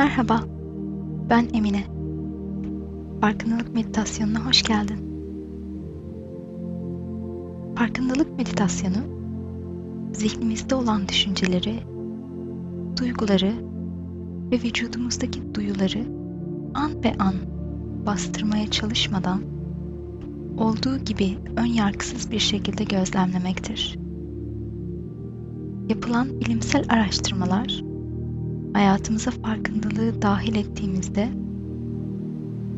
Merhaba, ben Emine. Farkındalık meditasyonuna hoş geldin. Farkındalık meditasyonu, zihnimizde olan düşünceleri, duyguları ve vücudumuzdaki duyuları an be an bastırmaya çalışmadan olduğu gibi ön yargısız bir şekilde gözlemlemektir. Yapılan bilimsel araştırmalar hayatımıza farkındalığı dahil ettiğimizde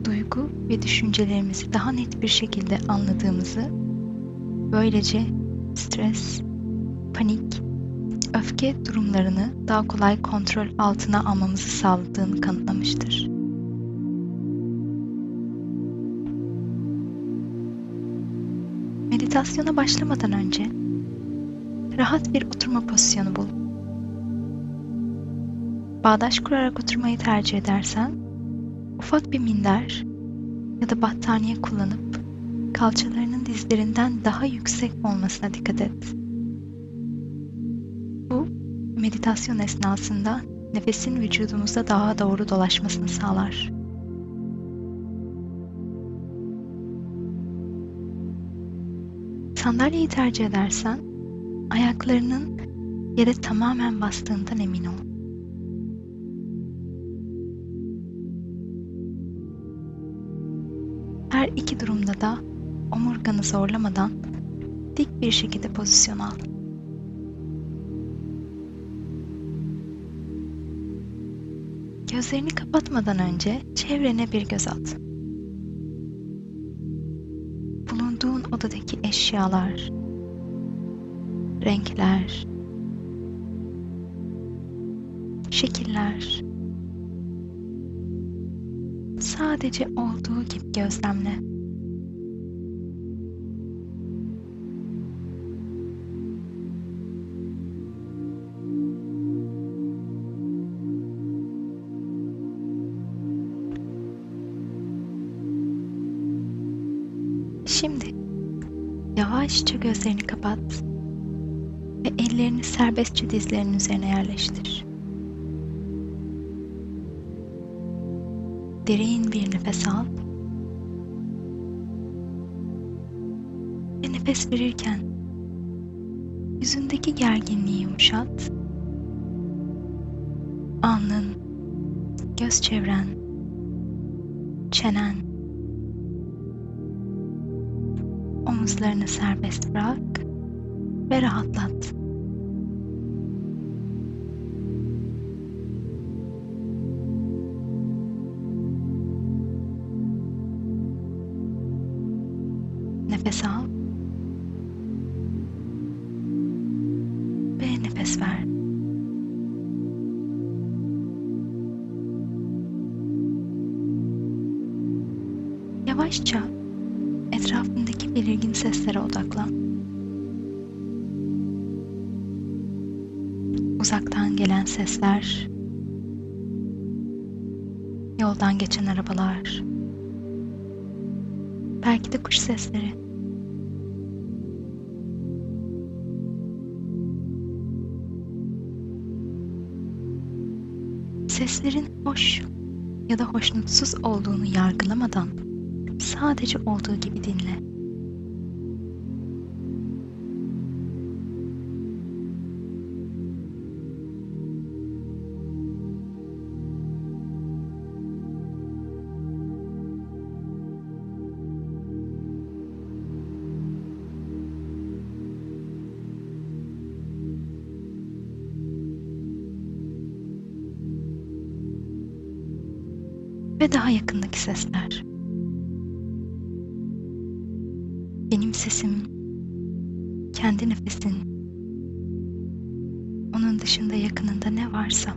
duygu ve düşüncelerimizi daha net bir şekilde anladığımızı, böylece stres, panik, öfke durumlarını daha kolay kontrol altına almamızı sağladığını kanıtlamıştır. Meditasyona başlamadan önce rahat bir oturma pozisyonu bulun bağdaş kurarak oturmayı tercih edersen, ufak bir minder ya da battaniye kullanıp kalçalarının dizlerinden daha yüksek olmasına dikkat et. Bu, meditasyon esnasında nefesin vücudumuzda daha doğru dolaşmasını sağlar. Sandalyeyi tercih edersen, ayaklarının yere tamamen bastığından emin ol. iki durumda da omurganı zorlamadan dik bir şekilde pozisyon al. Gözlerini kapatmadan önce çevrene bir göz at. Bulunduğun odadaki eşyalar, renkler, şekiller, sadece olduğu gibi gözlemle. Şimdi yavaşça gözlerini kapat ve ellerini serbestçe dizlerinin üzerine yerleştir. Derin bir nefes al. Ve nefes verirken yüzündeki gerginliği yumuşat. Alnın, göz çevren, çenen, omuzlarını serbest bırak ve rahatlat. Yavaşça etrafındaki belirgin seslere odaklan. Uzaktan gelen sesler, yoldan geçen arabalar, belki de kuş sesleri. Seslerin hoş ya da hoşnutsuz olduğunu yargılamadan Sadece olduğu gibi dinle. ve daha yakındaki sesler. Benim sesim, kendi nefesin, onun dışında yakınında ne varsa...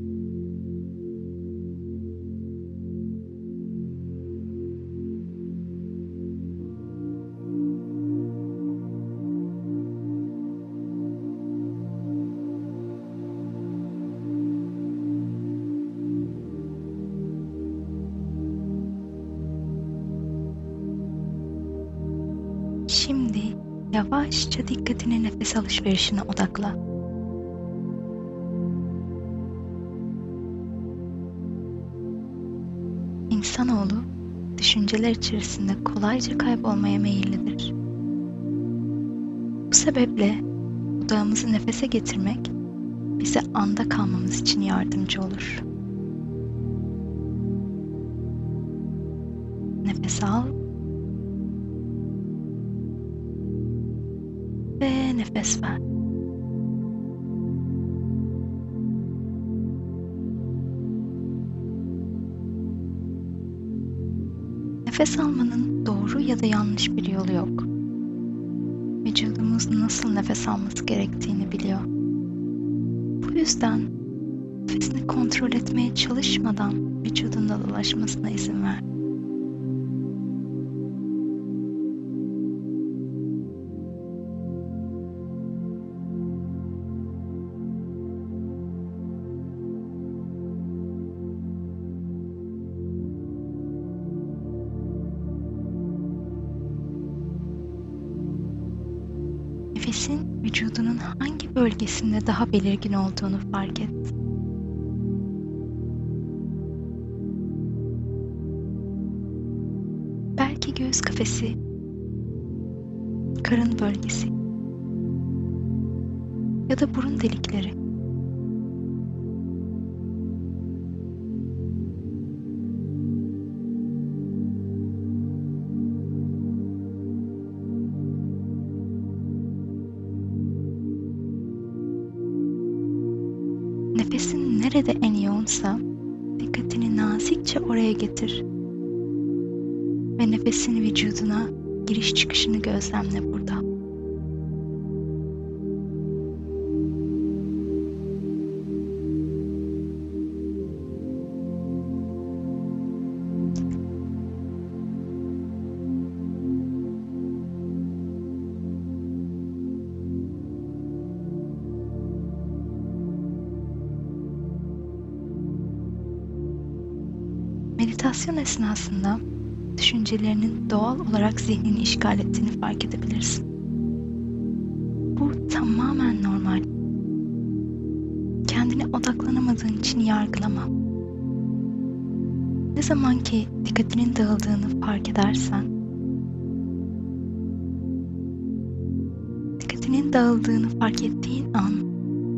Şimdi yavaşça dikkatini nefes alışverişine odakla. İnsanoğlu düşünceler içerisinde kolayca kaybolmaya meyillidir. Bu sebeple odağımızı nefese getirmek bize anda kalmamız için yardımcı olur. satisfied. Nefes almanın doğru ya da yanlış bir yolu yok. Vücudumuz nasıl nefes alması gerektiğini biliyor. Bu yüzden nefesini kontrol etmeye çalışmadan vücudunda dolaşmasına izin ver. ötesinde daha belirgin olduğunu fark et. Belki göğüs kafesi, karın bölgesi ya da burun delikleri. Nefesin nerede en yoğunsa dikkatini nazikçe oraya getir. Ve nefesin vücuduna giriş çıkışını gözlemle burada. meditasyon esnasında düşüncelerinin doğal olarak zihnini işgal ettiğini fark edebilirsin. Bu tamamen normal. Kendine odaklanamadığın için yargılama. Ne zaman ki dikkatinin dağıldığını fark edersen, dikkatinin dağıldığını fark ettiğin an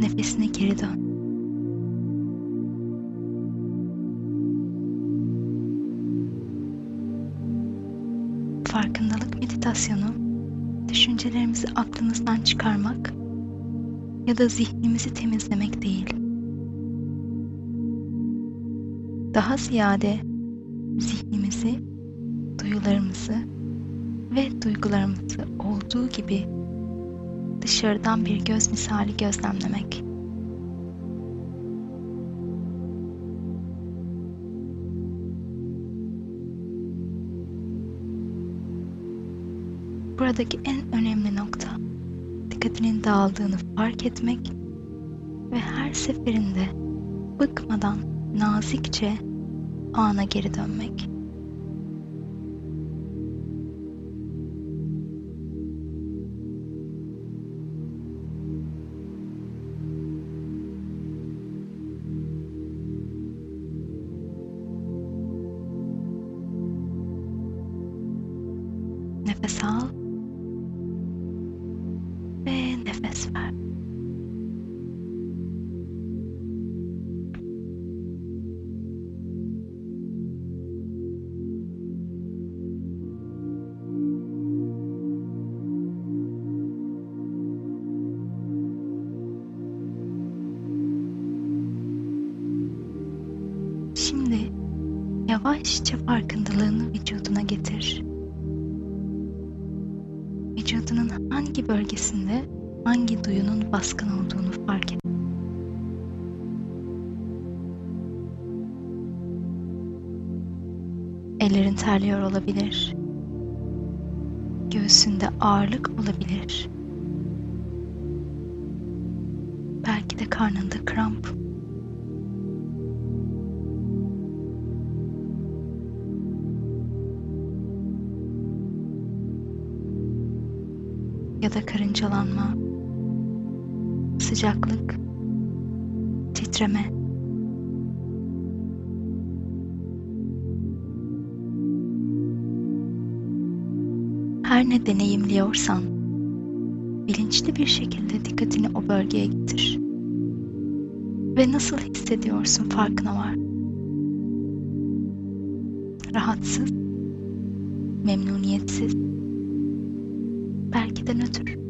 nefesine geri dön. farkındalık meditasyonu, düşüncelerimizi aklımızdan çıkarmak ya da zihnimizi temizlemek değil. Daha ziyade zihnimizi, duyularımızı ve duygularımızı olduğu gibi dışarıdan bir göz misali gözlemlemek. Buradaki en önemli nokta dikkatinin dağıldığını fark etmek ve her seferinde bıkmadan nazikçe ana geri dönmek. Şimdi yavaşça farkındalığını vücuduna getir. Vücudunun hangi bölgesinde hangi duyunun baskın olduğunu fark et. Ellerin terliyor olabilir. Göğsünde ağırlık olabilir. Belki de karnında kramp. ya da karıncalanma, sıcaklık, titreme. Her ne deneyimliyorsan, bilinçli bir şekilde dikkatini o bölgeye getir. Ve nasıl hissediyorsun farkına var. Rahatsız, memnuniyetsiz, belki de nötr.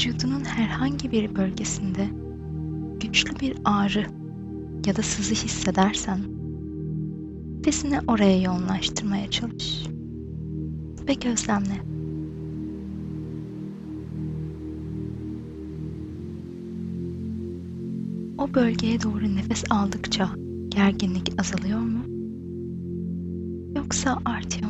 vücudunun herhangi bir bölgesinde güçlü bir ağrı ya da sızı hissedersen nefesini oraya yoğunlaştırmaya çalış ve gözlemle. O bölgeye doğru nefes aldıkça gerginlik azalıyor mu? Yoksa artıyor mu?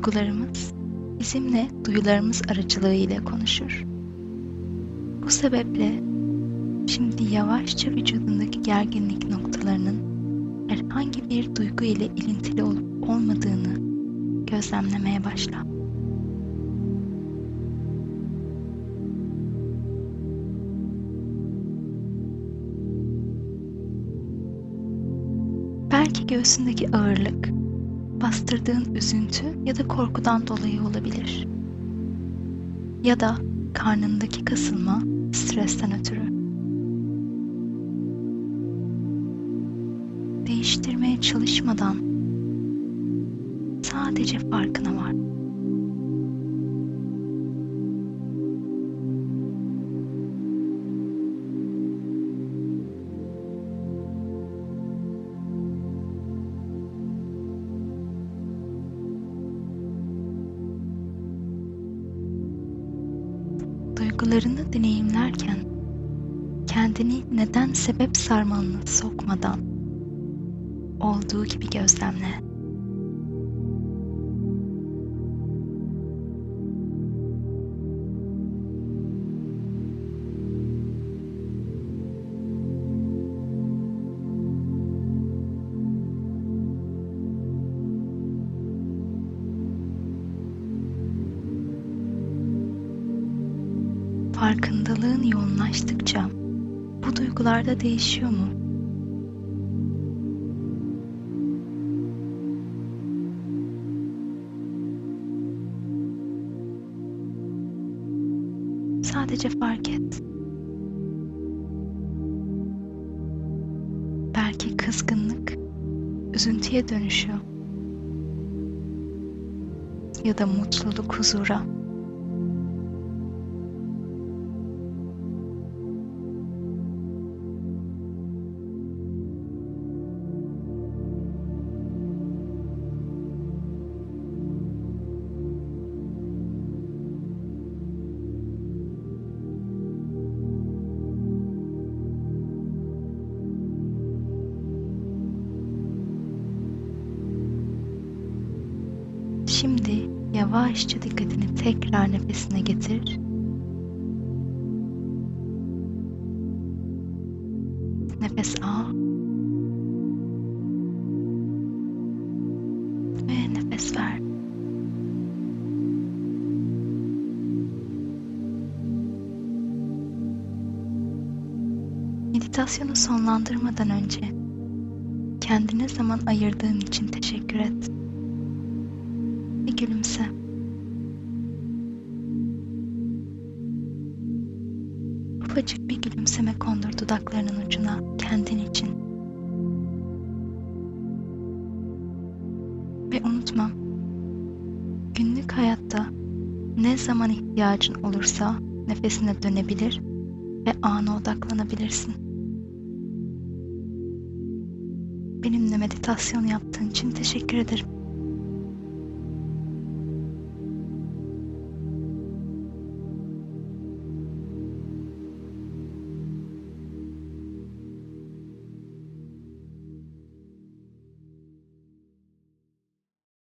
duygularımız bizimle duyularımız aracılığıyla konuşur. Bu sebeple şimdi yavaşça vücudundaki gerginlik noktalarının herhangi bir duygu ile ilintili olup olmadığını gözlemlemeye başla. Belki göğsündeki ağırlık bastırdığın üzüntü ya da korkudan dolayı olabilir. Ya da karnındaki kasılma stresten ötürü. Değiştirmeye çalışmadan sadece farkına var. duygularını deneyimlerken kendini neden sebep sarmalına sokmadan olduğu gibi gözlemle. yakınlaştıkça bu duygular da değişiyor mu? Sadece fark et. Belki kızgınlık üzüntüye dönüşüyor. Ya da mutluluk huzura. yavaşça dikkatini tekrar nefesine getir. Nefes al. Ve nefes ver. Meditasyonu sonlandırmadan önce kendine zaman ayırdığın için teşekkür et. bir gülümse. Ufacık bir gülümseme kondur dudaklarının ucuna kendin için. Ve unutma, günlük hayatta ne zaman ihtiyacın olursa nefesine dönebilir ve ana odaklanabilirsin. Benimle meditasyon yaptığın için teşekkür ederim.